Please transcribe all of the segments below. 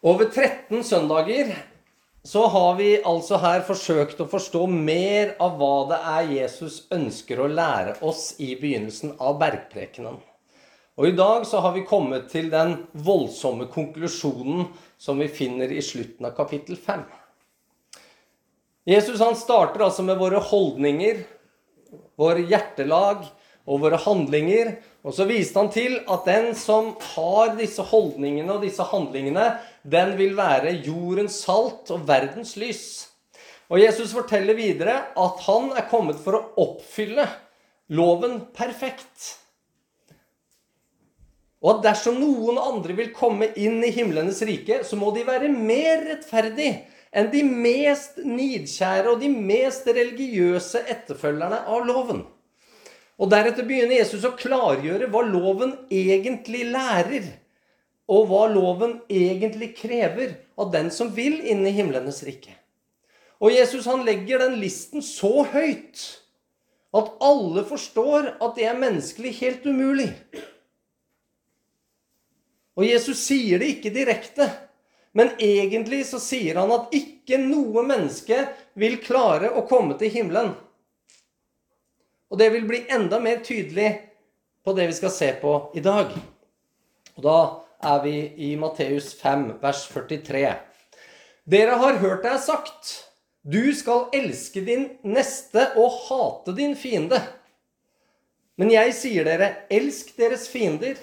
Over 13 søndager så har vi altså her forsøkt å forstå mer av hva det er Jesus ønsker å lære oss i begynnelsen av bergprekenen. Og i dag så har vi kommet til den voldsomme konklusjonen som vi finner i slutten av kapittel 5. Jesus han starter altså med våre holdninger, våre hjertelag og våre handlinger. Og så viste han til at den som har disse holdningene og disse handlingene, den vil være jordens salt og verdens lys. Og Jesus forteller videre at han er kommet for å oppfylle loven perfekt. Og at dersom noen andre vil komme inn i himlenes rike, så må de være mer rettferdig enn de mest nidkjære og de mest religiøse etterfølgerne av loven. Og Deretter begynner Jesus å klargjøre hva loven egentlig lærer, og hva loven egentlig krever av den som vil inn i himlenes rike. Og Jesus han legger den listen så høyt at alle forstår at det er menneskelig helt umulig. Og Jesus sier det ikke direkte, men egentlig så sier han at ikke noe menneske vil klare å komme til himmelen og det vil bli enda mer tydelig på det vi skal se på i dag. Og da er vi i Matteus 5, vers 43. Dere har hørt det er sagt, du skal elske din neste og hate din fiende. Men jeg sier dere, elsk deres fiender.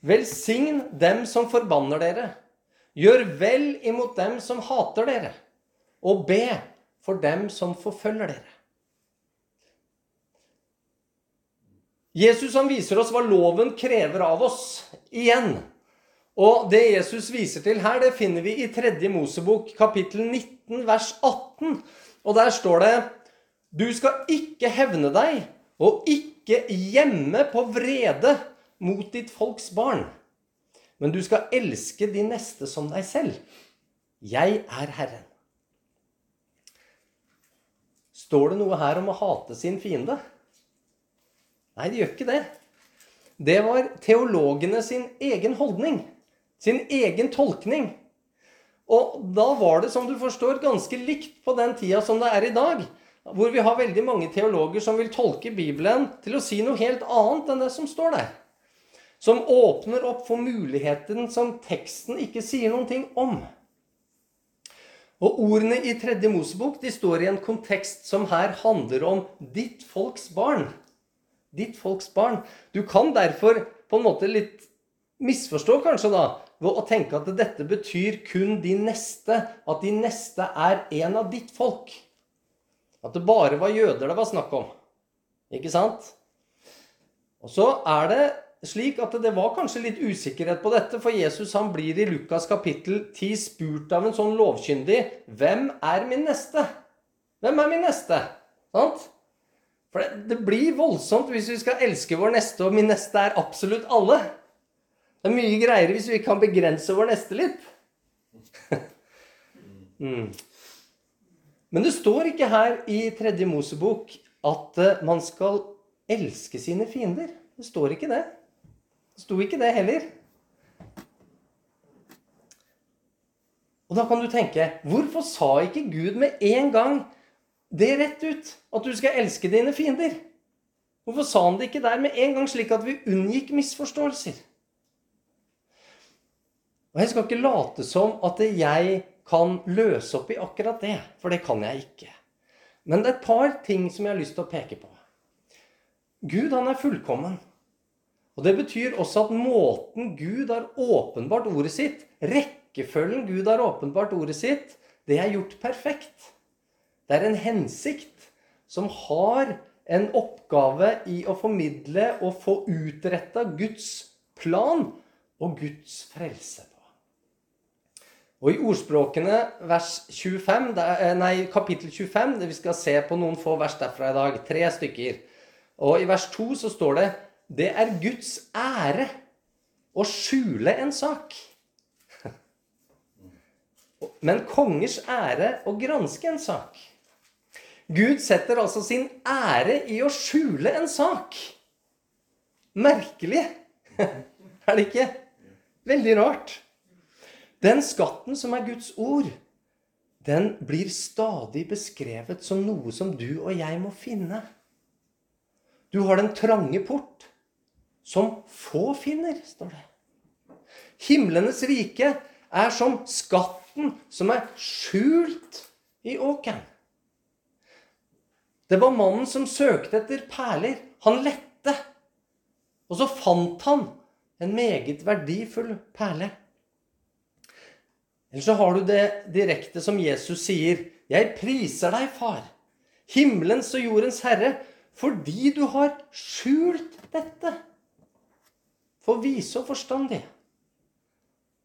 Velsign dem som forbanner dere. Gjør vel imot dem som hater dere. Og be for dem som forfølger dere. Jesus han viser oss hva loven krever av oss. Igjen. Og det Jesus viser til her, det finner vi i 3. Mosebok kapittel 19 vers 18. Og der står det Du skal ikke hevne deg og ikke gjemme på vrede mot ditt folks barn. Men du skal elske de neste som deg selv. Jeg er Herren. Står det noe her om å hate sin fiende? Nei, det gjør ikke det. Det var teologene sin egen holdning. Sin egen tolkning. Og da var det, som du forstår, ganske likt på den tida som det er i dag. Hvor vi har veldig mange teologer som vil tolke Bibelen til å si noe helt annet enn det som står der. Som åpner opp for muligheten som teksten ikke sier noen ting om. Og Ordene i Tredje Mosebok de står i en kontekst som her handler om ditt folks barn ditt folks barn. Du kan derfor på en måte litt misforstå kanskje da, ved å tenke at dette betyr kun de neste. At de neste er en av ditt folk. At det bare var jøder det var snakk om. Ikke sant? Og så er det slik at det var kanskje litt usikkerhet på dette, for Jesus han blir i Lukas kapittel 10 spurt av en sånn lovkyndig Hvem er min neste? Hvem er min neste? Sant? For det, det, blir voldsomt hvis vi skal elske vår neste, og min neste er absolutt alle. Det er mye greiere hvis vi kan begrense vår neste litt. mm. Men det står ikke her i Tredje Mosebok at eh, man skal elske sine fiender. Det står ikke det. Det sto ikke det heller. Og da kan du tenke Hvorfor sa ikke Gud med en gang det rett ut. At du skal elske dine fiender. Hvorfor sa han det ikke der med en gang, slik at vi unngikk misforståelser? Og Jeg skal ikke late som at jeg kan løse opp i akkurat det, for det kan jeg ikke. Men det er et par ting som jeg har lyst til å peke på. Gud, han er fullkommen. Og Det betyr også at måten Gud har åpenbart ordet sitt, rekkefølgen Gud har åpenbart ordet sitt, det er gjort perfekt. Det er en hensikt som har en oppgave i å formidle og få utretta Guds plan og Guds frelse på. Og I ordspråkene vers 25, eh, nei, kapittel 25 Vi skal se på noen få vers derfra i dag. Tre stykker. Og I vers 2 så står det det er Guds ære å skjule en sak. Men kongers ære å granske en sak. Gud setter altså sin ære i å skjule en sak. Merkelig. Er det ikke? Veldig rart. Den skatten som er Guds ord, den blir stadig beskrevet som noe som du og jeg må finne. Du har den trange port, som få finner, står det. Himlenes rike er som skatten som er skjult i åkeren. Det var mannen som søkte etter perler. Han lette. Og så fant han en meget verdifull perle. Eller så har du det direkte som Jesus sier. Jeg priser deg, far, himmelens og jordens herre, fordi du har skjult dette for vise og forstandige,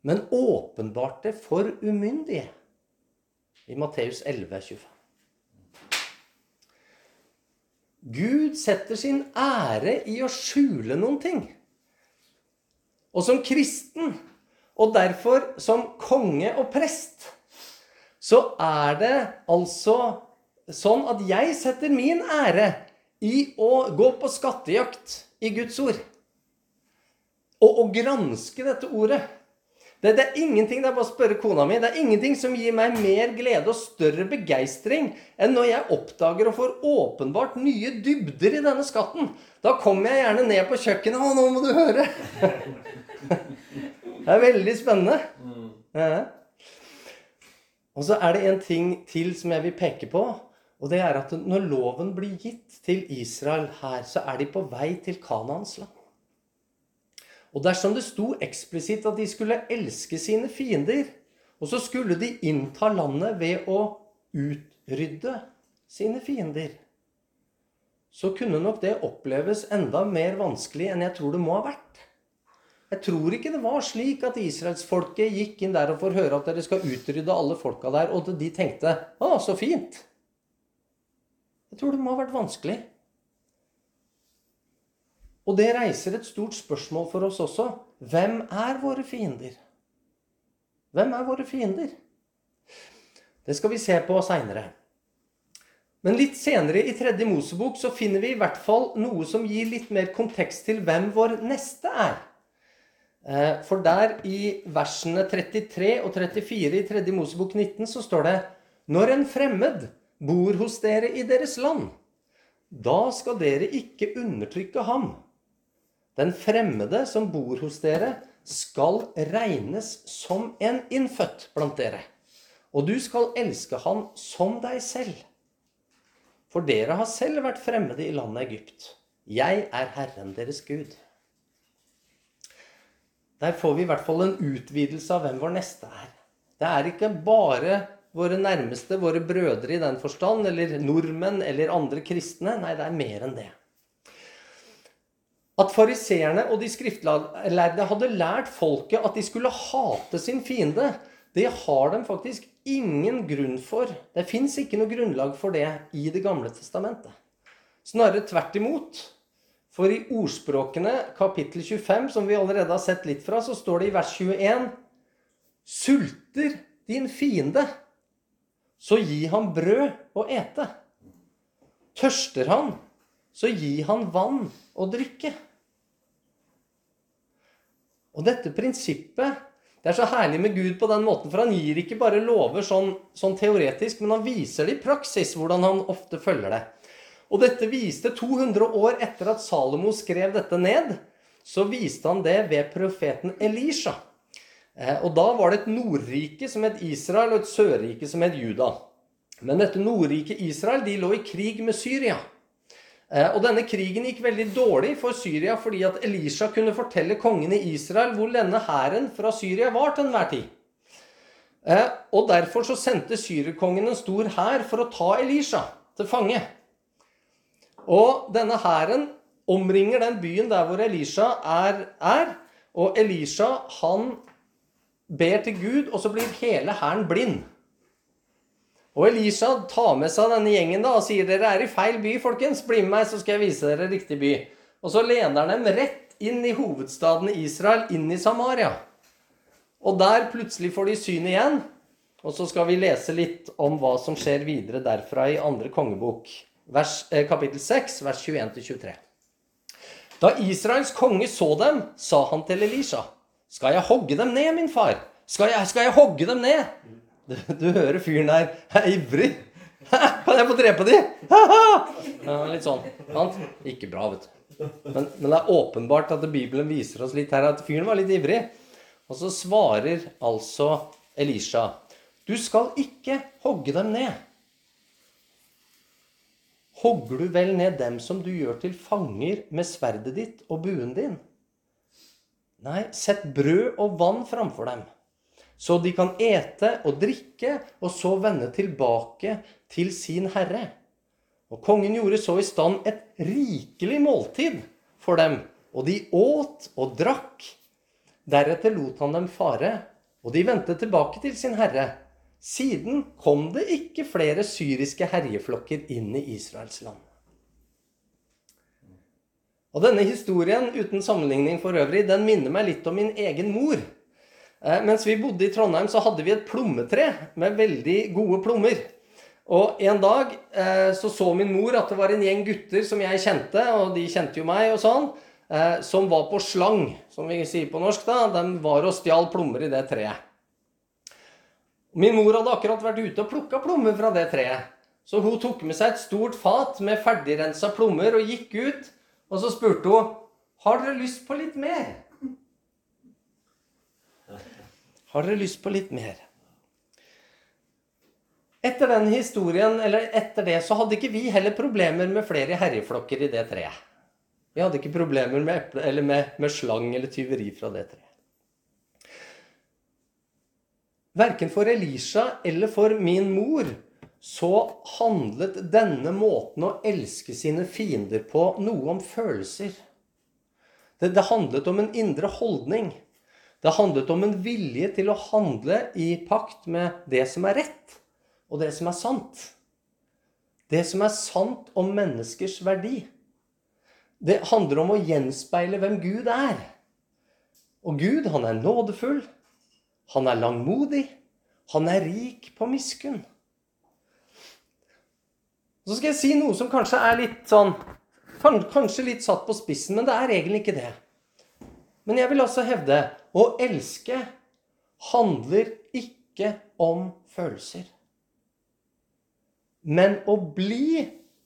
men åpenbart det for umyndige. I Matteus 11, 25. Gud setter sin ære i å skjule noen ting. Og som kristen, og derfor som konge og prest, så er det altså sånn at jeg setter min ære i å gå på skattejakt i Guds ord. Og å granske dette ordet. Det, det, er ingenting, det er bare å spørre kona mi, det er ingenting som gir meg mer glede og større begeistring enn når jeg oppdager og får åpenbart nye dybder i denne skatten. Da kommer jeg gjerne ned på kjøkkenet. og nå må du høre!' Det er veldig spennende. Ja. Og så er det en ting til som jeg vil peke på. Og det er at når loven blir gitt til Israel her, så er de på vei til Kanans land. Og dersom det sto eksplisitt at de skulle elske sine fiender, og så skulle de innta landet ved å utrydde sine fiender, så kunne nok det oppleves enda mer vanskelig enn jeg tror det må ha vært. Jeg tror ikke det var slik at israelsfolket gikk inn der og får høre at dere skal utrydde alle folka der, og de tenkte 'Å, så fint'. Jeg tror det må ha vært vanskelig. Og det reiser et stort spørsmål for oss også. Hvem er våre fiender? Hvem er våre fiender? Det skal vi se på seinere. Men litt senere i tredje Mosebok så finner vi i hvert fall noe som gir litt mer kontekst til hvem vår neste er. Eh, for der i versene 33 og 34 i tredje Mosebok 19 så står det Når en fremmed bor hos dere i deres land, da skal dere ikke undertrykke ham den fremmede som bor hos dere, skal regnes som en innfødt blant dere. Og du skal elske han som deg selv. For dere har selv vært fremmede i landet Egypt. Jeg er Herren deres Gud. Der får vi i hvert fall en utvidelse av hvem vår neste er. Det er ikke bare våre nærmeste, våre brødre i den forstand, eller nordmenn eller andre kristne. Nei, det er mer enn det. At fariseerne og de skriftlærde hadde lært folket at de skulle hate sin fiende, det har de faktisk ingen grunn for. Det fins ikke noe grunnlag for det i Det gamle testamentet. Snarere tvert imot. For i Ordspråkene kapittel 25, som vi allerede har sett litt fra, så står det i vers 21 Sulter din fiende, så gi ham brød å ete. Tørster han, så gi han vann å drikke. Og dette prinsippet Det er så herlig med Gud på den måten, for han gir ikke bare lover sånn, sånn teoretisk, men han viser det i praksis, hvordan han ofte følger det. Og dette viste 200 år etter at Salomo skrev dette ned, så viste han det ved profeten Elisha. Eh, og da var det et nordrike som het Israel, og et sørrike som het Juda. Men dette nordriket Israel de lå i krig med Syria. Eh, og denne krigen gikk veldig dårlig for Syria fordi at Elisha kunne fortelle kongen i Israel hvor denne hæren fra Syria var til enhver tid. Eh, og derfor så sendte syrekongen en stor hær for å ta Elisha til fange. Og denne hæren omringer den byen der hvor Elisha er, er. Og Elisha, han ber til Gud, og så blir hele hæren blind. Og Elisha tar med seg denne gjengen da, og sier dere er i feil by, folkens. Bli med meg, så skal jeg vise dere riktig by. Og så lener han dem rett inn i hovedstaden Israel, inn i Samaria. Og der plutselig får de syn igjen. Og så skal vi lese litt om hva som skjer videre derfra i andre kongebok, vers, eh, kapittel 6, vers 21-23. Da Israels konge så dem, sa han til Elisha, skal jeg hogge dem ned, min far? Skal jeg, skal jeg hogge dem ned? Du, du hører fyren der er ivrig. Kan jeg få drepe de? Litt sånn. Sant? Ikke bra, vet du. Men, men, det er åpenbart at Bibelen viser oss litt her at fyren var litt ivrig. Og så svarer altså Elisha Du skal ikke hogge dem ned. Hogger du vel ned dem som du gjør til fanger med sverdet ditt og buen din? Nei, sett brød og vann framfor dem, så de kan ete og drikke, og så vende tilbake til sin herre. Og kongen gjorde så i stand et rikelig måltid for dem, og de åt og drakk. Deretter lot han dem fare, og de vendte tilbake til sin herre. Siden kom det ikke flere syriske herjeflokker inn i Israels land. Og denne historien, uten sammenligning for øvrig, den minner meg litt om min egen mor. Eh, mens vi bodde i Trondheim, så hadde vi et plommetre med veldig gode plommer. Og en dag eh, så så min mor at det var en gjeng gutter som jeg kjente, og de kjente jo meg og sånn, eh, som var på slang, som vi sier på norsk. da. De var og stjal plommer i det treet. Min mor hadde akkurat vært ute og plukka plommer fra det treet. Så hun tok med seg et stort fat med ferdigrensa plommer og gikk ut og så spurte hun har dere lyst på litt mer. Har dere lyst på litt mer? Etter den historien, eller etter det, så hadde ikke vi heller problemer med flere herjeflokker i det treet. Vi hadde ikke problemer med, eple, eller med, med slang eller tyveri fra det treet. Verken for Elisha eller for min mor så handlet denne måten å elske sine fiender på noe om følelser. Det, det, handlet om en indre holdning. Det handlet om en vilje til å handle i pakt med det som er rett, og det som er sant. Det som er sant om menneskers verdi. Det handler om å gjenspeile hvem Gud er. Og Gud, han er nådefull. Han er langmodig. Han er rik på miskunn. Så skal jeg si noe som kanskje er litt sånn Kanskje litt satt på spissen, men det er egentlig ikke det. Men jeg vil også hevde å elske handler ikke om følelser. Men å bli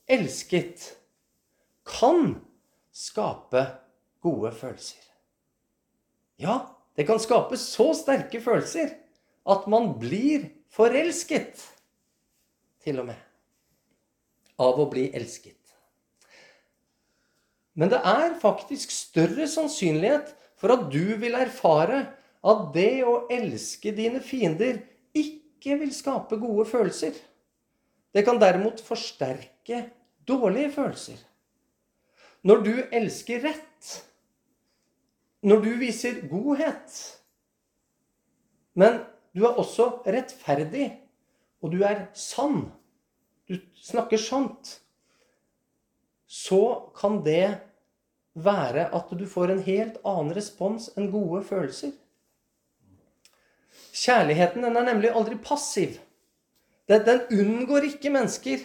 elsket kan skape gode følelser. Ja, det kan skape så sterke følelser at man blir forelsket, til og med av å bli elsket. Men det er faktisk større sannsynlighet for at du vil erfare at det å elske dine fiender ikke vil skape gode følelser. Det kan derimot forsterke dårlige følelser. Når du elsker rett, når du viser godhet Men du er også rettferdig, og du er sann du snakker sant, så kan det være at du får en helt annen respons enn gode følelser. Kjærligheten den er nemlig aldri passiv. Den, unngår ikke mennesker.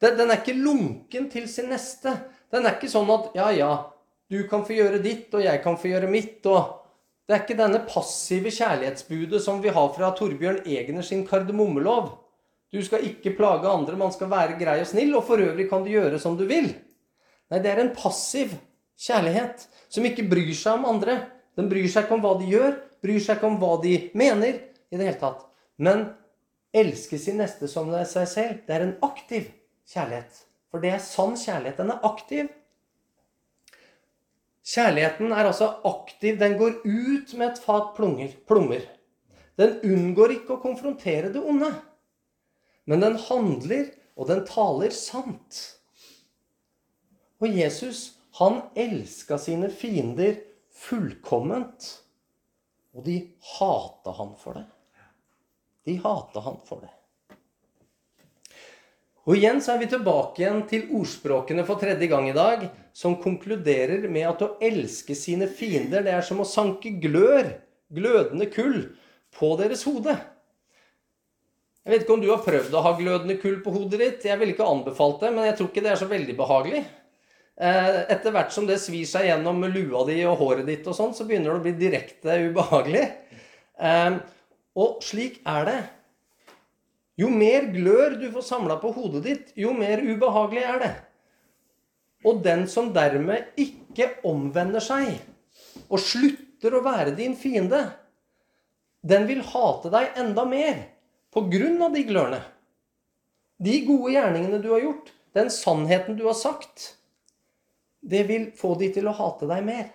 Den, den, er ikke lunken til sin neste. Den er ikke sånn at ja, ja, du kan få gjøre ditt, og jeg kan få gjøre mitt. og Det er ikke denne passive kjærlighetsbudet som vi har fra Torbjørn Egner sin kardemommelov. Du skal ikke plage andre, man skal være grei og snill, og for øvrig kan du gjøre som du vil. Nei, det er en passiv kjærlighet som ikke bryr seg om andre. Den bryr seg ikke om hva de gjør, bryr seg ikke om hva de mener i det hele tatt. Men elske sin neste som det er seg selv, det er en aktiv kjærlighet. For det er sann kjærlighet. Den er aktiv. Kjærligheten er altså aktiv. Den går ut med et fat plommer. Den unngår ikke å konfrontere det onde. Men den handler, og den taler sant. Og Jesus, han elska sine fiender fullkomment. Og de hata han for det. De hata han for det. Og igjen så er vi tilbake igjen til ordspråkene for tredje gang i dag, som konkluderer med at å elske sine fiender, det er som å sanke glør, glødende kull, på deres hode. Jeg vet ikke om du har prøvd å ha glødende kull på hodet ditt. Jeg ville ikke anbefalt det, men jeg tror ikke det er så veldig behagelig. Eh, etter hvert som det svir seg gjennom lua di og håret ditt, og sånn, så begynner det å bli direkte ubehagelig. Eh, Og slik er det. Jo mer glør du får samla på hodet ditt, jo mer ubehagelig er det. Og den som dermed ikke omvender seg og slutter å være din fiende, den vil hate deg enda mer på grunn av de glørne. De gode gjerningene du har gjort, den sannheten du har sagt, det vil få de til å hate deg mer.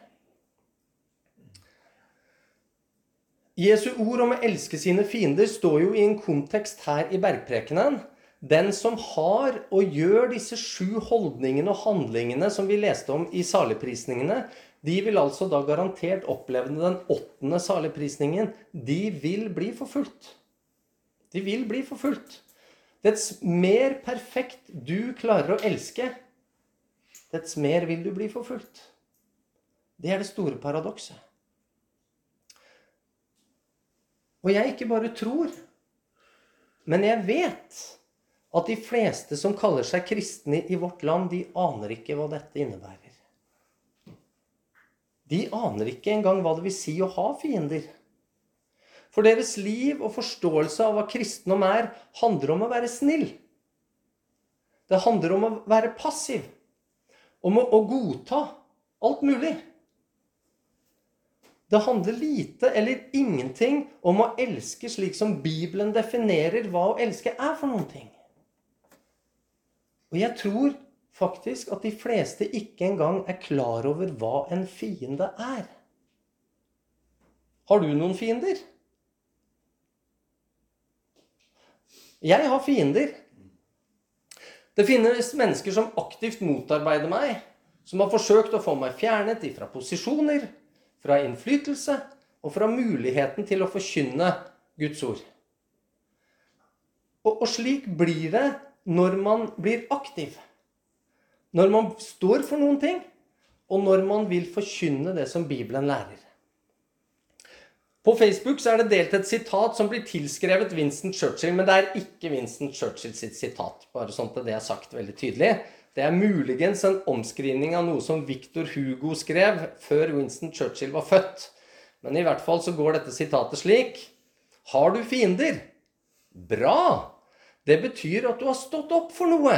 Jesu ord om å elske sine fiender står jo i en kontekst her i bergprekenen. Den som har og gjør disse sju holdningene og handlingene som vi leste om i saligprisningene, de vil altså da garantert oppleve den åttende saligprisningen. De vil bli forfulgt. De vil bli forfulgt. Dets mer perfekt du klarer å elske, dets mer vil du bli forfulgt. Det er det store paradokset. Og jeg ikke bare tror, men jeg vet at de fleste som kaller seg kristne i vårt land, de aner ikke hva dette innebærer. De aner ikke engang hva det vil si å ha fiender. For deres liv og forståelse av hva kristendom er, handler om å være snill. Det handler om å være passiv. Om å, å godta alt mulig. Det handler lite eller ingenting om å elske slik som Bibelen definerer hva å elske er for noen ting. Og jeg tror faktisk at de fleste ikke engang er klar over hva en fiende er. Har du noen fiender? Jeg har fiender. Det finnes mennesker som aktivt motarbeider meg, som har forsøkt å få meg fjernet ifra posisjoner, fra innflytelse og fra muligheten til å forkynne Guds ord. Og, og slik blir det når man blir aktiv. Når man står for noen ting, og når man vil forkynne det som Bibelen lærer. På Facebook så er det delt et sitat som blir tilskrevet Winston Churchill, men det er ikke Winston Churchill sitt sitat. bare at det er sagt veldig tydelig. Det er muligens en omskrivning av noe som Victor Hugo skrev før Winston Churchill var født. Men i hvert fall så går dette sitatet slik Har du fiender? Bra! Det betyr at du har stått opp for noe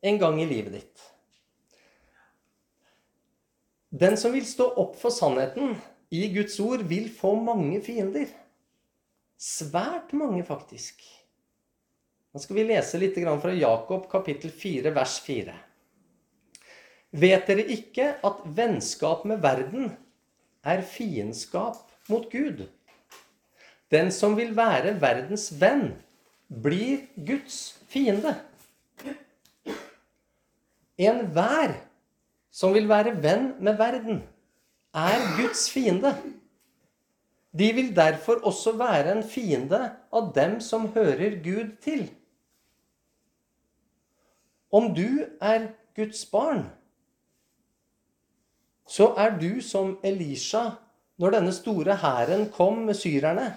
en gang i livet ditt. Den som vil stå opp for sannheten i Guds ord, vil få mange fiender. Svært mange, faktisk. Nå skal vi lese litt fra Jakob kapittel 4, vers 4. Vet dere ikke at vennskap med verden er fiendskap mot Gud? Den som vil være verdens venn, blir Guds fiende. Enhver som vil være venn med verden, er Guds fiende. De vil derfor også være en fiende av dem som hører Gud til. Om du er Guds barn, så er du som Elisha når denne store hæren kom med syrerne.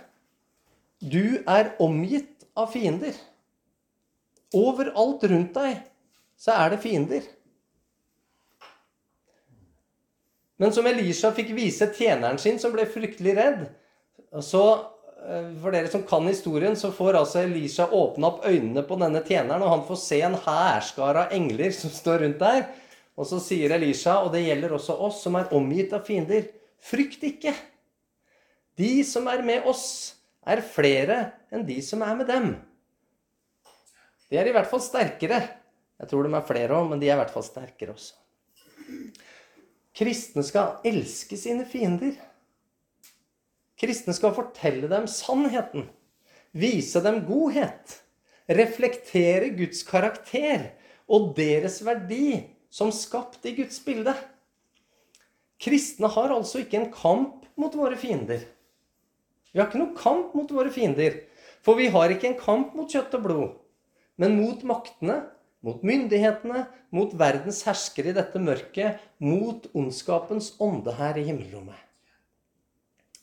Du er omgitt av fiender. Overalt rundt deg så er det fiender. Men som Elisha fikk vise tjeneren sin, som ble fryktelig redd, så Eh, for dere som kan historien, så får altså Elisha åpne opp øynene på denne tjeneren, og han får se en hærskare av engler som står rundt der. Og så sier Elisha, og det gjelder også oss som er omgitt av fiender, frykt ikke. De som er med oss, er flere enn de som er med dem. De er i hvert fall sterkere. Jeg tror de er flere òg, men de er i hvert fall sterkere også. Kristne skal elske sine fiender. Kristne skal fortelle dem sannheten, vise dem godhet, reflektere Guds karakter og deres verdi som skapt i Guds bilde. Kristne har altså ikke en kamp mot våre fiender. Vi har ikke noen kamp mot våre fiender, for vi har ikke en kamp mot kjøtt og blod, men mot maktene, mot myndighetene, mot verdens herskere i dette mørket, mot ondskapens ånde her i himmelrommet.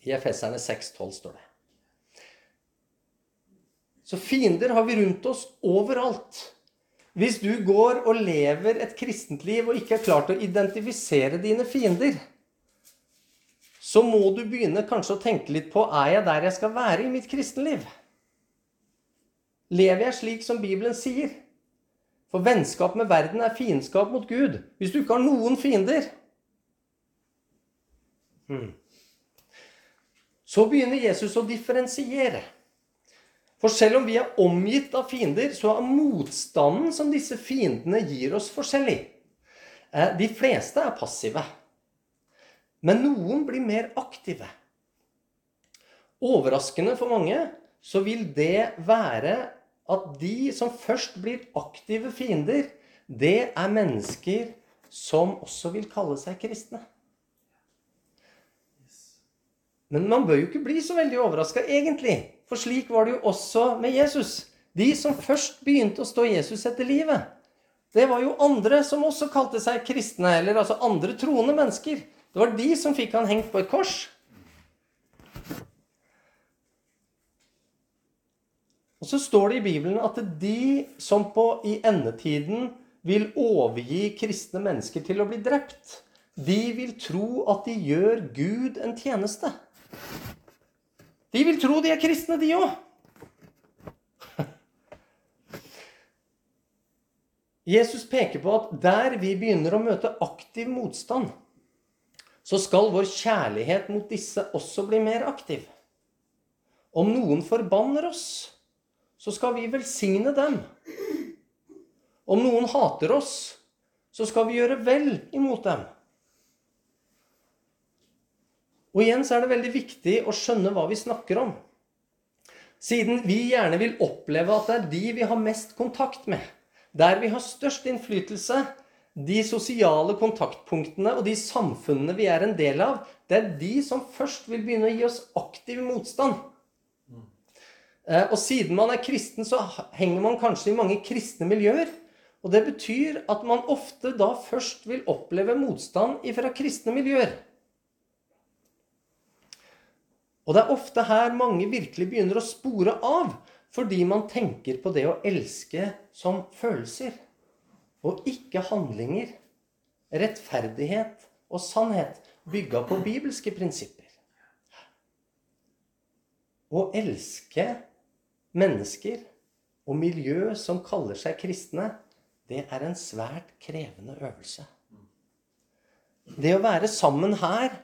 I Efeserne 6,12 står det. Så fiender har vi rundt oss overalt. Hvis du går og lever et kristent liv og ikke er klart å identifisere dine fiender, så må du begynne kanskje å tenke litt på er jeg der jeg skal være i mitt kristenliv. Lever jeg slik som Bibelen sier? For vennskap med verden er fiendskap mot Gud. Hvis du ikke har noen fiender hmm. Så begynner Jesus å differensiere. For selv om vi er omgitt av fiender, så er motstanden som disse fiendene gir oss, forskjellig. Eh, de fleste er passive. Men noen blir mer aktive. Overraskende for mange så vil det være at de som først blir aktive fiender, det er mennesker som også vil kalle seg kristne. Men man bør jo ikke bli så veldig overraska, egentlig. For slik var det jo også med Jesus. De som først begynte å stå Jesus etter livet, det var jo andre som også kalte seg kristne, eller altså andre troende mennesker. Det var de som fikk han hengt på et kors. Og så står det i Bibelen at de som på, i endetiden vil overgi kristne mennesker til å bli drept, de vil tro at de gjør Gud en tjeneste. De vil tro de er kristne, de òg. Jesus peker på at der vi begynner å møte aktiv motstand, så skal vår kjærlighet mot disse også bli mer aktiv. Om noen forbanner oss, så skal vi velsigne dem. Om noen hater oss, så skal vi gjøre vel imot dem. Og igjen så er det veldig viktig å skjønne hva vi snakker om. Siden vi gjerne vil oppleve at det er de vi har mest kontakt med, der vi har størst innflytelse, de sosiale kontaktpunktene og de samfunnene vi er en del av, det er de som først vil begynne å gi oss aktiv motstand. Eh, og siden man er kristen, så henger man kanskje i mange kristne miljøer. Og det betyr at man ofte da først vil oppleve motstand fra kristne miljøer. Og det er ofte her mange virkelig begynner å spore av, fordi man tenker på det å elske som følelser og ikke handlinger, rettferdighet og sannhet bygga på bibelske prinsipper. Å elske mennesker og miljø som kaller seg kristne, det er en svært krevende øvelse. Det å være sammen her,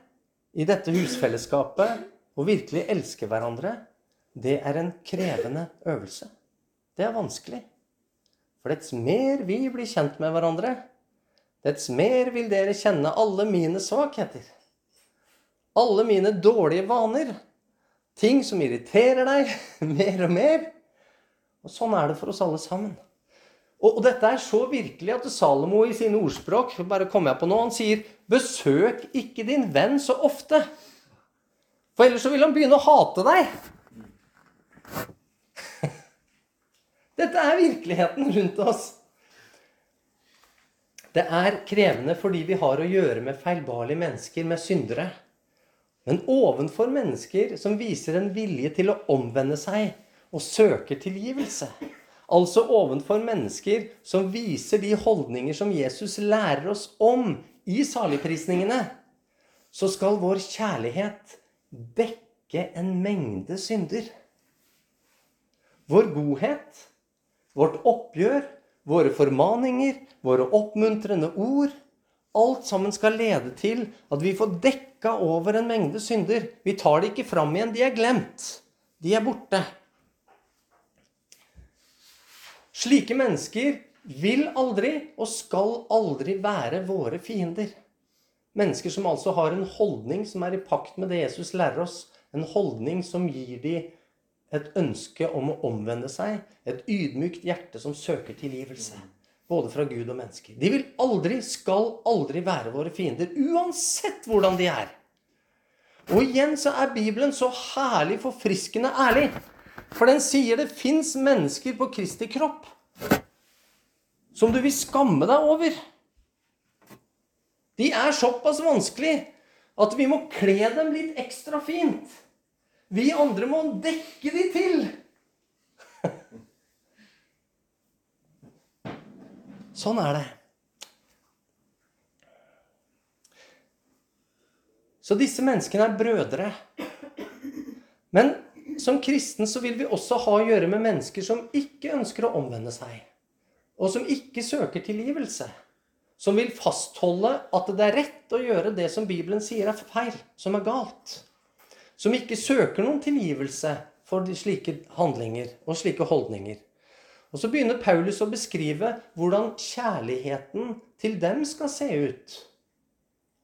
i dette husfellesskapet, og virkelig elske hverandre, det er en krevende øvelse. Det er vanskelig. For dets mer vi blir kjent med hverandre, dets mer vil dere kjenne alle mine svakheter. Alle mine dårlige vaner. Ting som irriterer deg mer og mer. Og sånn er det for oss alle sammen. Og, og dette er så virkelig at Salomo i sine ordspråk bare kommer jeg på nå, han sier 'Besøk ikke din venn så ofte'. For ellers så vil han begynne å hate deg. Dette er virkeligheten rundt oss. Det er krevende fordi vi har å gjøre med feilbarlige mennesker, med syndere. Men ovenfor mennesker som viser en vilje til å omvende seg og søker tilgivelse, altså ovenfor mennesker som viser de holdninger som Jesus lærer oss om i saligprisningene, så skal vår kjærlighet dekke en mengde synder. Vår godhet vårt oppgjør, våre formaninger, våre oppmuntrende ord Alt sammen skal lede til at vi får dekka over en mengde synder. Vi tar det ikke fram igjen. De er glemt. De er borte. Slike mennesker vil aldri og skal aldri være våre fiender. Mennesker som altså har en holdning som er i pakt med det Jesus lærer oss. En holdning som gir dem et ønske om å omvende seg, et ydmykt hjerte som søker tilgivelse. Både fra Gud og mennesker. De vil aldri, skal aldri være våre fiender, uansett hvordan de er. Og igjen så er Bibelen så herlig forfriskende ærlig. For den sier det fins mennesker på Kristi kropp som du vil skamme deg over. De er såpass vanskelig at vi må kle dem litt ekstra fint. Vi andre må dekke de til. Sånn er det. Så disse menneskene er brødre. Men som kristen så vil vi også ha å gjøre med mennesker som ikke ønsker å omvende seg. Og som ikke søker tilgivelse. Som vil fastholde at det er rett å gjøre det som Bibelen sier er feil, som er galt. Som ikke søker noen tilgivelse for slike handlinger og slike holdninger. Og så begynner Paulus å beskrive hvordan kjærligheten til dem skal se ut.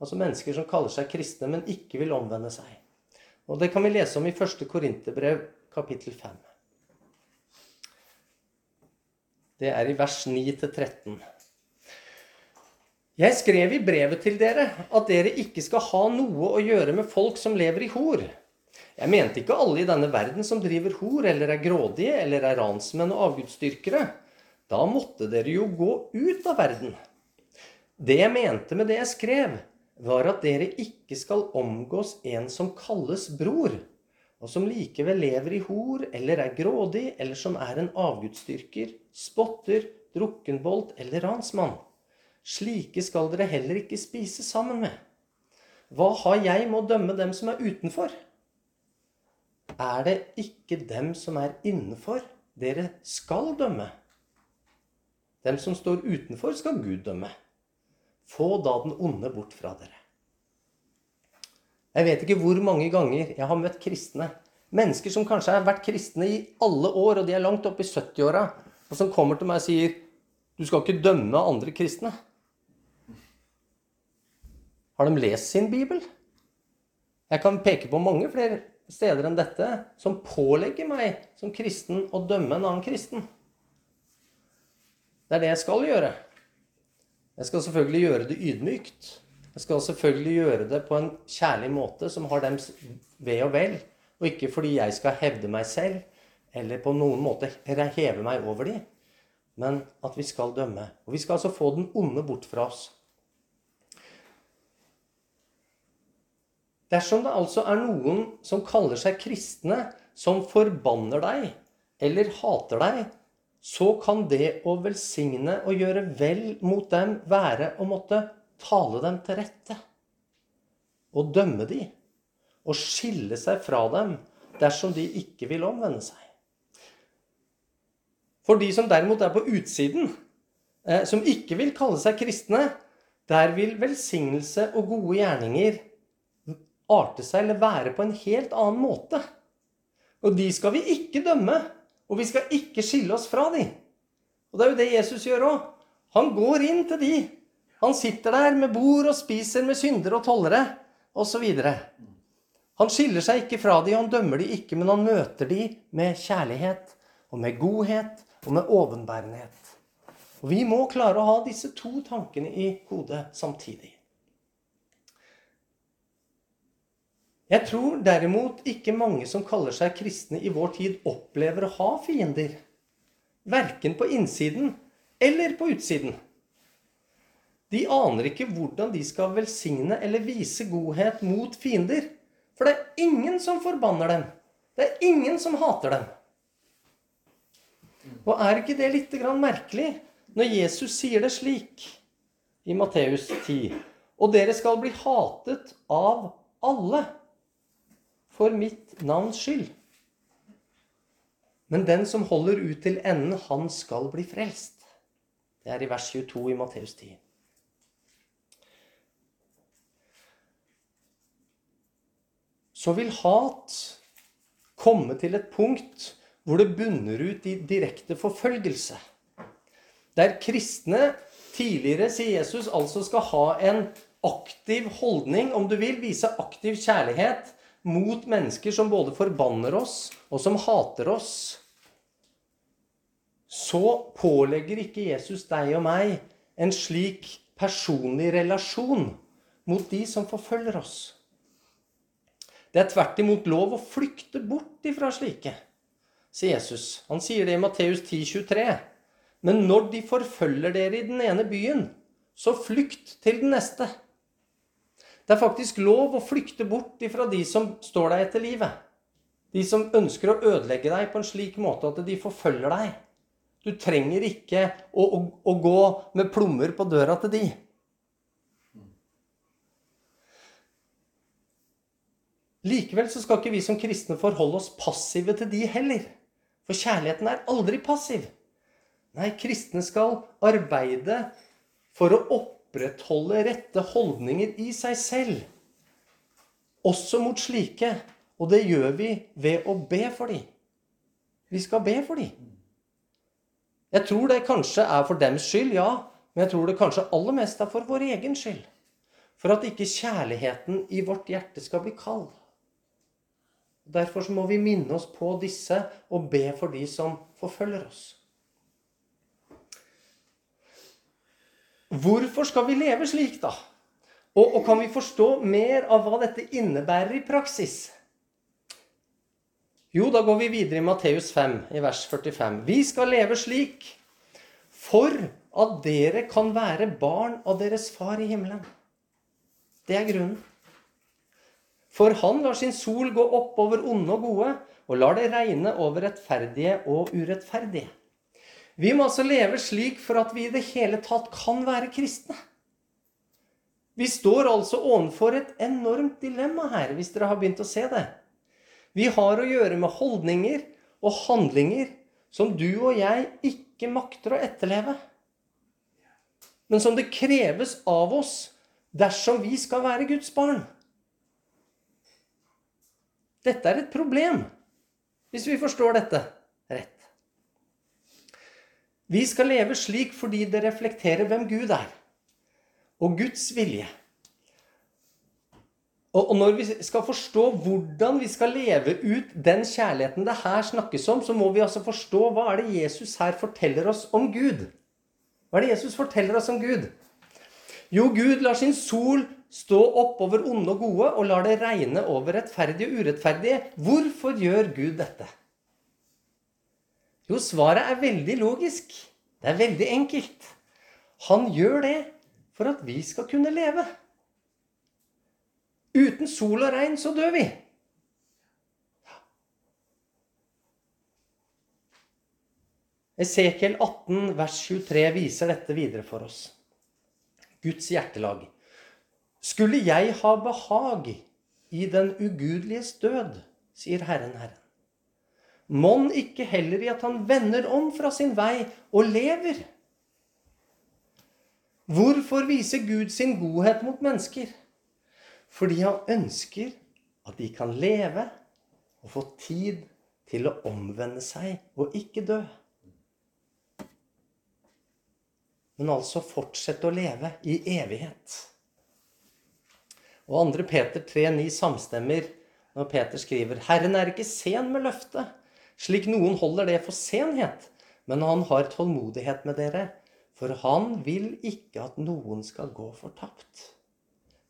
Altså mennesker som kaller seg kristne, men ikke vil omvende seg. Og Det kan vi lese om i 1. Korinterbrev, kapittel 5. Det er i vers 9-13. Jeg skrev i brevet til dere at dere ikke skal ha noe å gjøre med folk som lever i hor. Jeg mente ikke alle i denne verden som driver hor, eller er grådige, eller er ransmenn og avgudsdyrkere. Da måtte dere jo gå ut av verden. Det jeg mente med det jeg skrev, var at dere ikke skal omgås en som kalles bror, og som likevel lever i hor, eller er grådig, eller som er en avgudsdyrker, spotter, drukkenbolt eller ransmann. Slike skal dere heller ikke spise sammen med. Hva har jeg med å dømme dem som er utenfor? Er det ikke dem som er innenfor, dere skal dømme? Dem som står utenfor, skal Gud dømme. Få da den onde bort fra dere. Jeg vet ikke hvor mange ganger jeg har møtt kristne. Mennesker som kanskje har vært kristne i alle år, og de er langt oppe i 70-åra, og som kommer til meg og sier du skal ikke dømme andre kristne. Har de lest sin bibel? Jeg kan peke på mange flere steder enn dette som pålegger meg som kristen å dømme en annen kristen. Det er det jeg skal gjøre. Jeg skal selvfølgelig gjøre det ydmykt. Jeg skal selvfølgelig gjøre det på en kjærlig måte som har dems ve og vel, og ikke fordi jeg skal hevde meg selv eller på noen måte heve meg over dem, men at vi skal dømme. Og vi skal altså få den onde bort fra oss. Dersom det altså er noen som kaller seg kristne, som forbanner deg eller hater deg, så kan det å velsigne og gjøre vel mot dem være å måtte tale dem til rette. Og dømme de. Og skille seg fra dem dersom de ikke vil omvende seg. For de som derimot er på utsiden, eh, som ikke vil kalle seg kristne, der vil velsignelse og gode gjerninger arte seg eller være på en helt annen måte. Og de skal vi ikke dømme. Og vi skal ikke skille oss fra de. Og det er jo det Jesus gjør òg. Han går inn til de. Han sitter der med bord og spiser med syndere og tollere osv. Han skiller seg ikke fra de, han dømmer de ikke, men han møter de med kjærlighet og med godhet og med ovenbærenhet. Og Vi må klare å ha disse to tankene i hodet samtidig. Jeg tror derimot ikke mange som kaller seg kristne i vår tid, opplever å ha fiender. Verken på innsiden eller på utsiden. De aner ikke hvordan de skal velsigne eller vise godhet mot fiender. For det er ingen som forbanner dem. Det er ingen som hater dem. Og er ikke det litt merkelig når Jesus sier det slik i Matteus 10? Og dere skal bli hatet av alle for mitt navns skyld. Men den som holder ut til enden, han skal bli frelst. Det er i vers 22 i Matteus 10. Så vil hat komme til et punkt hvor det bunner ut i direkte forfølgelse. Der kristne tidligere, sier Jesus, altså skal ha en aktiv holdning, om du vil, vise aktiv kjærlighet mot mennesker som både forbanner oss, og som hater oss, så pålegger ikke Jesus deg og meg en slik personlig relasjon mot de som forfølger oss. Det er tvert imot lov å flykte bort ifra slike, sier Jesus. Han sier det i Matteus 10, 23. Men når de forfølger dere i den ene byen, så flykt til den neste. Det er faktisk lov å flykte bort ifra de som står deg etter livet. De som ønsker å ødelegge deg på en slik måte at de forfølger deg. Du trenger ikke å, å, å gå med plommer på døra til de. Likevel så skal ikke vi som kristne forholde oss passive til de heller. For kjærligheten er aldri passiv. Nei, kristne skal arbeide for å opprettholde rette holdninger i seg selv. Også mot slike. Og det gjør vi ved å be for dem. Vi skal be for dem. Jeg tror det kanskje er for dems skyld, ja. Men jeg tror det kanskje aller mest er for vår egen skyld. For at ikke kjærligheten i vårt hjerte skal bli kald. Derfor må vi minne oss på disse og be for de som forfølger oss. Hvorfor skal vi leve slik, da? Og, og, kan vi forstå mer av hva dette innebærer i praksis? Jo, da går vi videre i Matteus 5, i vers 45. Vi skal leve slik for at dere kan være barn av deres far i himmelen. Det er grunnen. For han lar sin sol gå opp over onde og gode, og lar det regne over rettferdige og urettferdige. Vi må altså leve slik for at vi i det hele tatt kan være kristne. Vi står altså overfor et enormt dilemma her, hvis dere har begynt å se det. Vi har å gjøre med holdninger og handlinger som du og jeg ikke makter å etterleve. Men som det kreves av oss dersom vi skal være Guds barn. Dette er et problem, hvis vi forstår dette. Vi skal leve slik fordi det reflekterer hvem Gud er, og Guds vilje. Og når vi skal forstå hvordan vi skal leve ut den kjærligheten det her snakkes om, så må vi altså forstå hva er det Jesus her forteller oss om Gud. Hva er det Jesus forteller oss om Gud? Jo, Gud lar sin sol Stå opp over onde og gode og lar det regne over rettferdige og urettferdige. Hvorfor gjør Gud dette? Jo, svaret er veldig logisk. Det er veldig enkelt. Han gjør det for at vi skal kunne leve. Uten sol og regn så dør vi. Esekiel 18, vers 23 viser dette videre for oss. Guds hjertelag. Skulle jeg ha behag i den ugudeliges død, sier Herren Herren. Mon ikke heller i at han vender om fra sin vei og lever? Hvorfor viser Gud sin godhet mot mennesker? Fordi han ønsker at de kan leve og få tid til å omvende seg og ikke dø. Men altså fortsette å leve i evighet. Og 2. Peter 3,9 samstemmer når Peter skriver Herren er ikke sen med løftet, slik noen holder det for senhet, men han har tålmodighet med dere, for han vil ikke at noen skal gå fortapt,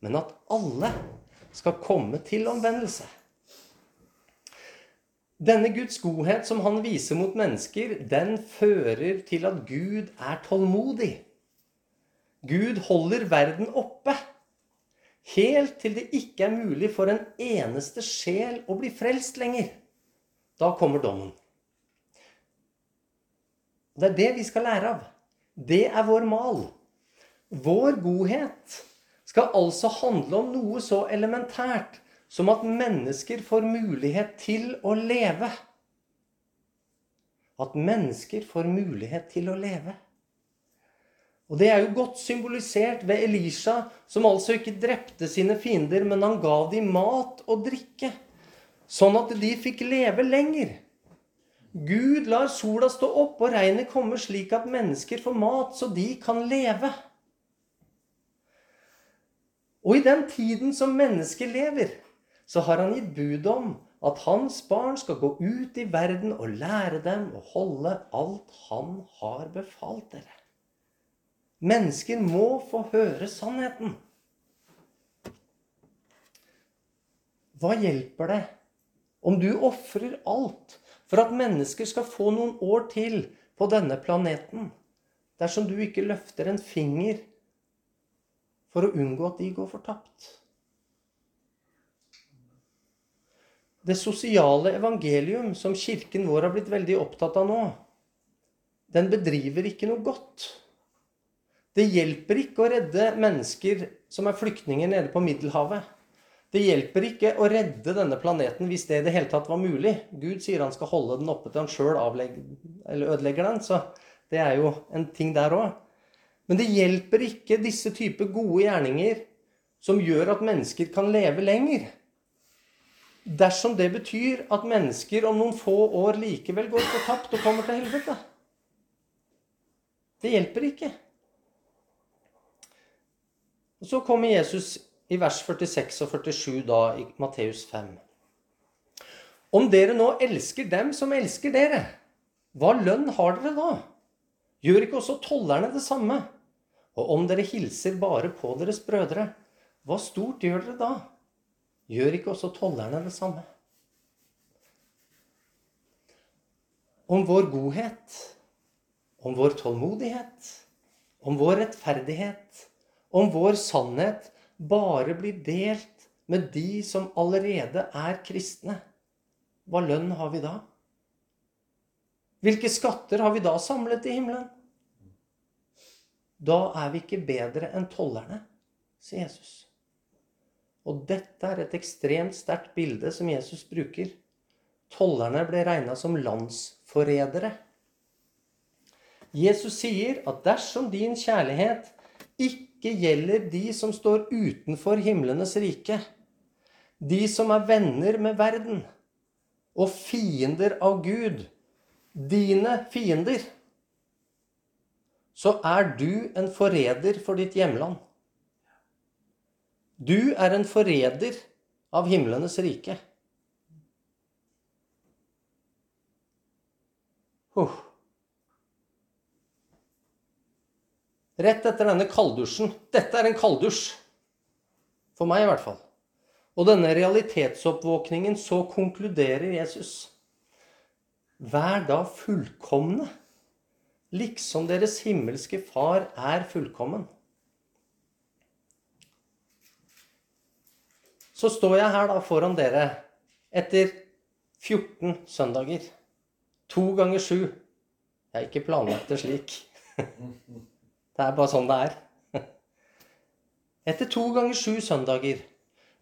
men at alle skal komme til omvendelse. Denne Guds godhet som han viser mot mennesker, den fører til at Gud er tålmodig. Gud holder verden oppe. Helt til det ikke er mulig for en eneste sjel å bli frelst lenger. Da kommer dommen. Det er det vi skal lære av. Det er vår mal. Vår godhet skal altså handle om noe så elementært som at mennesker får mulighet til å leve. At mennesker får mulighet til å leve. Og det er jo godt symbolisert ved Elisha, som altså ikke drepte sine fiender, men han ga dem mat og drikke, sånn at de fikk leve lenger. Gud lar sola stå opp og regnet komme slik at mennesker får mat, så de kan leve. Og i den tiden som mennesker lever, så har han gitt bud om at hans barn skal gå ut i verden og lære dem å holde alt han har befalt dere. Mennesker må få høre sannheten. Hva hjelper det om du ofrer alt for at mennesker skal få noen år til på denne planeten, dersom du ikke løfter en finger for å unngå at de går fortapt? Det sosiale evangelium som kirken vår har blitt veldig opptatt av nå, den bedriver ikke noe godt. Det hjelper ikke å redde mennesker som er flyktninger nede på Middelhavet, Det hjelper ikke å redde denne planeten hvis det i det hele tatt var mulig. Gud sier han skal holde den oppe til han sjøl ødelegger den. Så det er jo en ting der òg. Men det hjelper ikke disse typer gode gjerninger som gjør at mennesker kan leve lenger. Dersom det betyr at mennesker om noen få år likevel går fortapt og kommer til helvete. Det hjelper ikke. Og Så kommer Jesus i vers 46 og 47 da i Matteus 5. Om dere nå elsker dem som elsker dere, hva lønn har dere da? Gjør ikke også tollerne det samme? Og om dere hilser bare på deres brødre, hva stort gjør dere da? Gjør ikke også tollerne det samme? Om vår godhet, om vår tålmodighet, om vår rettferdighet, om vår sannhet bare blir delt med de som allerede er kristne, hva lønn har vi da? Hvilke skatter har vi da samlet i himmelen? Da er vi ikke bedre enn tollerne, sier Jesus. Og dette er et ekstremt sterkt bilde som Jesus bruker. Tollerne ble regna som landsforrædere. Jesus sier at dersom din kjærlighet ikke gjelder de som står utenfor himlenes rike. De som er venner med verden og fiender av Gud. Dine fiender. Så er du en forræder for ditt hjemland. Du er en forræder av himlenes rike. Huh. Rett etter denne kalddusjen. Dette er en kalddusj. For meg, i hvert fall. Og denne realitetsoppvåkningen, så konkluderer Jesus. Vær da fullkomne, liksom deres himmelske Far er fullkommen. Så står jeg her da foran dere etter 14 søndager. To ganger sju. Jeg har ikke planlagt det slik. Det er bare sånn det er. Etter to ganger sju søndager,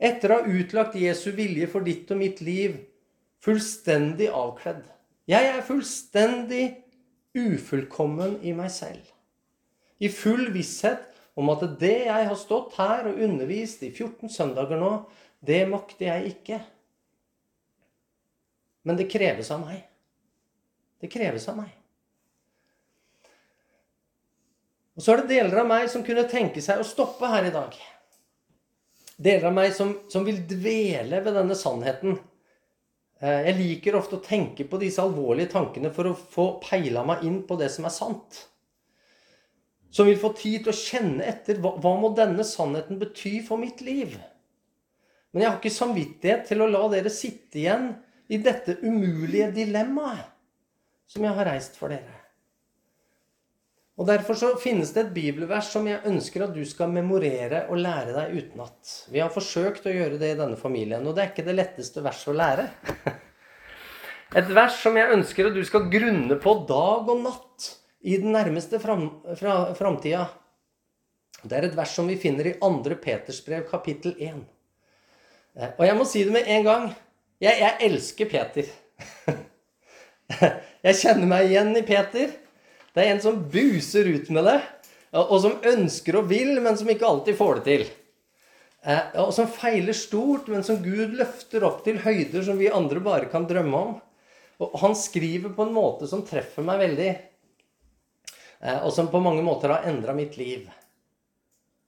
etter å ha utlagt Jesu vilje for ditt og mitt liv, fullstendig avkledd Jeg er fullstendig ufullkommen i meg selv. I full visshet om at det jeg har stått her og undervist i 14 søndager nå, det makter jeg ikke. Men det kreves av meg. Det kreves av meg. Og så er det deler av meg som kunne tenke seg å stoppe her i dag. Deler av meg som, som vil dvele ved denne sannheten. Eh, jeg liker ofte å tenke på disse alvorlige tankene for å få peila meg inn på det som er sant. Som vil få tid til å kjenne etter hva, hva må denne sannheten bety for mitt liv? Men jeg har ikke samvittighet til å la dere sitte igjen i dette umulige dilemmaet som jeg har reist for dere. Og Derfor så finnes det et bibelvers som jeg ønsker at du skal memorere og lære deg utenat. Vi har forsøkt å gjøre det i denne familien, og det er ikke det letteste verset å lære. Et vers som jeg ønsker at du skal grunne på dag og natt i den nærmeste fram, fra, framtida. Det er et vers som vi finner i 2. Peters brev, kapittel 1. Eh, og jeg må si det med en gang. Jeg, jeg elsker Peter. Jeg kjenner meg igjen i Peter. Det er en som buser ut med det, og som ønsker og vil, men som ikke alltid får det til. Eh, og som feiler stort, men som Gud løfter opp til høyder som vi andre bare kan drømme om. Og han skriver på en måte som treffer meg veldig, eh, og som på mange måter har endra mitt liv.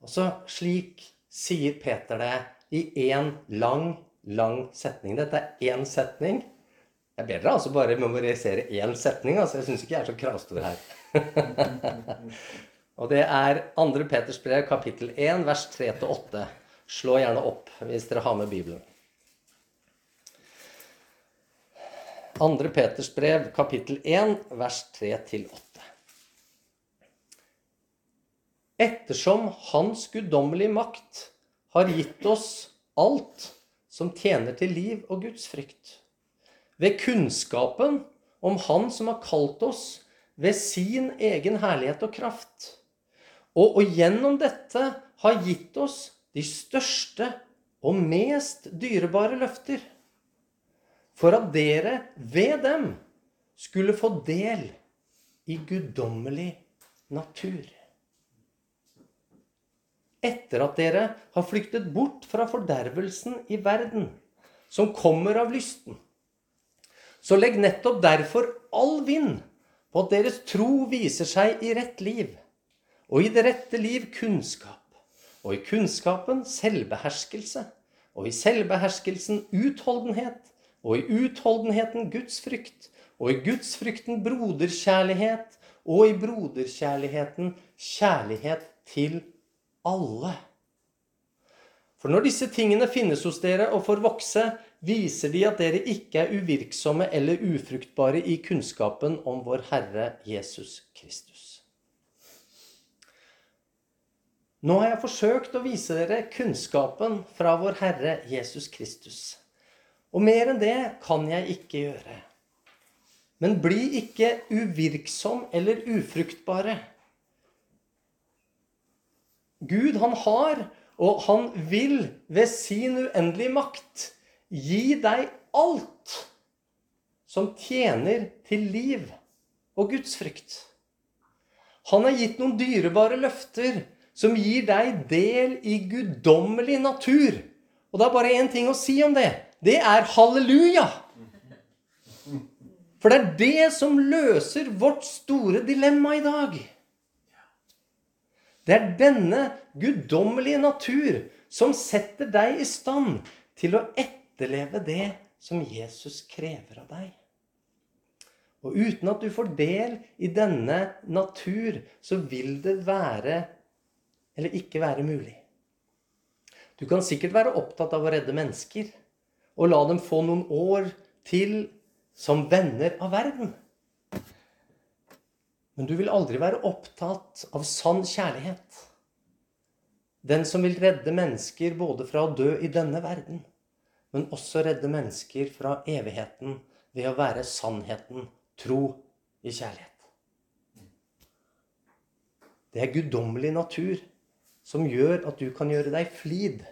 Og så slik sier Peter det i én lang, lang setning. Dette er én setning. Jeg ber dere altså bare memorisere én setning. altså Jeg syns ikke jeg er så kravstor her. og det er 2. Peters brev, kapittel 1, vers 3-8. Slå gjerne opp hvis dere har med Bibelen. 2. Peters brev, kapittel 1, vers 3-8. Ettersom Hans guddommelige makt har gitt oss alt som tjener til liv og Guds frykt ved kunnskapen om Han som har kalt oss ved sin egen herlighet og kraft. Og, og gjennom dette har gitt oss de største og mest dyrebare løfter, for at dere ved dem skulle få del i guddommelig natur. Etter at dere har flyktet bort fra fordervelsen i verden, som kommer av lysten, så legg nettopp derfor all vind på at deres tro viser seg i rett liv, og i det rette liv kunnskap, og i kunnskapen selvbeherskelse, og i selvbeherskelsen utholdenhet, og i utholdenheten Guds frykt, og i gudsfrykten broderkjærlighet, og i broderkjærligheten kjærlighet til alle. For når disse tingene finnes hos dere og får vokse, viser de at dere ikke er uvirksomme eller ufruktbare i kunnskapen om vår Herre Jesus Kristus. Nå har jeg forsøkt å vise dere kunnskapen fra vår Herre Jesus Kristus. Og mer enn det kan jeg ikke gjøre. Men bli ikke uvirksom eller ufruktbare. Gud, han har, og han vil ved sin uendelige makt gi deg alt som tjener til liv og gudsfrykt. Han har gitt noen dyrebare løfter som gir deg del i guddommelig natur. Og det er bare én ting å si om det. Det er halleluja. For det er det som løser vårt store dilemma i dag. Det er denne guddommelige natur som setter deg i stand til å etterleve det som Jesus krever av deg. Og uten at du får del i denne natur, så vil det være eller ikke være mulig. Du kan sikkert være opptatt av å redde mennesker og la dem få noen år til som venner av verden. Men du vil aldri være opptatt av sann kjærlighet. Den som vil redde mennesker både fra å dø i denne verden, men også redde mennesker fra evigheten ved å være sannheten tro i kjærlighet. Det er guddommelig natur som gjør at du kan gjøre deg flid,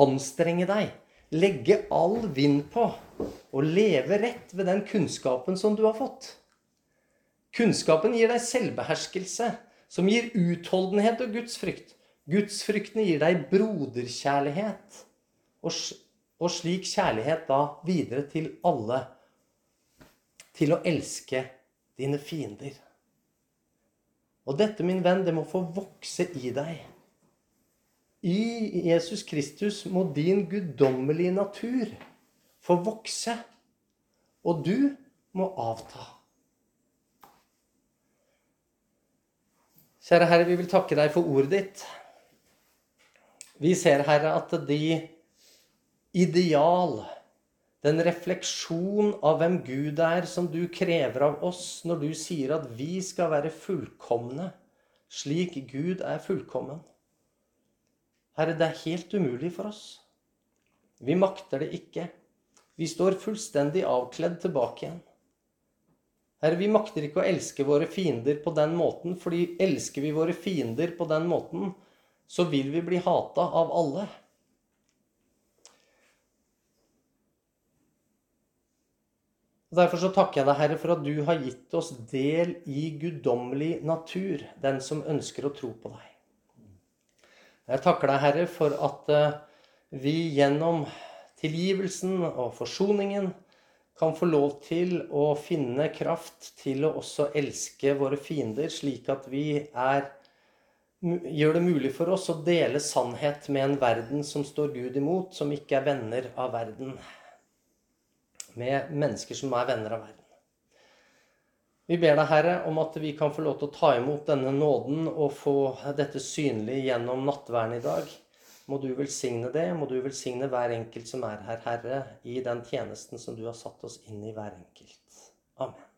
anstrenge deg, legge all vind på og leve rett ved den kunnskapen som du har fått. Kunnskapen gir deg selvbeherskelse, som gir utholdenhet og gudsfrykt. Gudsfrykten gir deg broderkjærlighet, og, og slik kjærlighet da videre til alle. Til å elske dine fiender. Og dette, min venn, det må få vokse i deg. I Jesus Kristus må din guddommelige natur få vokse, og du må avta. Kjære Herre, vi vil takke deg for ordet ditt. Vi ser, Herre, at de ideal, den refleksjon av hvem Gud er, som du krever av oss når du sier at vi skal være fullkomne slik Gud er fullkommen, Herre, det er helt umulig for oss. Vi makter det ikke. Vi står fullstendig avkledd tilbake igjen. Herre, vi makter ikke å elske våre fiender på den måten, fordi elsker vi våre fiender på den måten, så vil vi bli hata av alle. Og Derfor så takker jeg deg, Herre, for at du har gitt oss del i guddommelig natur, den som ønsker å tro på deg. Jeg takker deg, Herre, for at eh, vi gjennom tilgivelsen og forsoningen kan få lov til å finne kraft til å også elske våre fiender, slik at vi er, gjør det mulig for oss å dele sannhet med en verden som står Gud imot, som ikke er venner av verden. Med mennesker som er venner av verden. Vi ber deg, Herre, om at vi kan få lov til å ta imot denne nåden og få dette synlig gjennom nattverden i dag. Må du velsigne det. Må du velsigne hver enkelt som er her, Herre, i den tjenesten som du har satt oss inn i hver enkelt. Amen.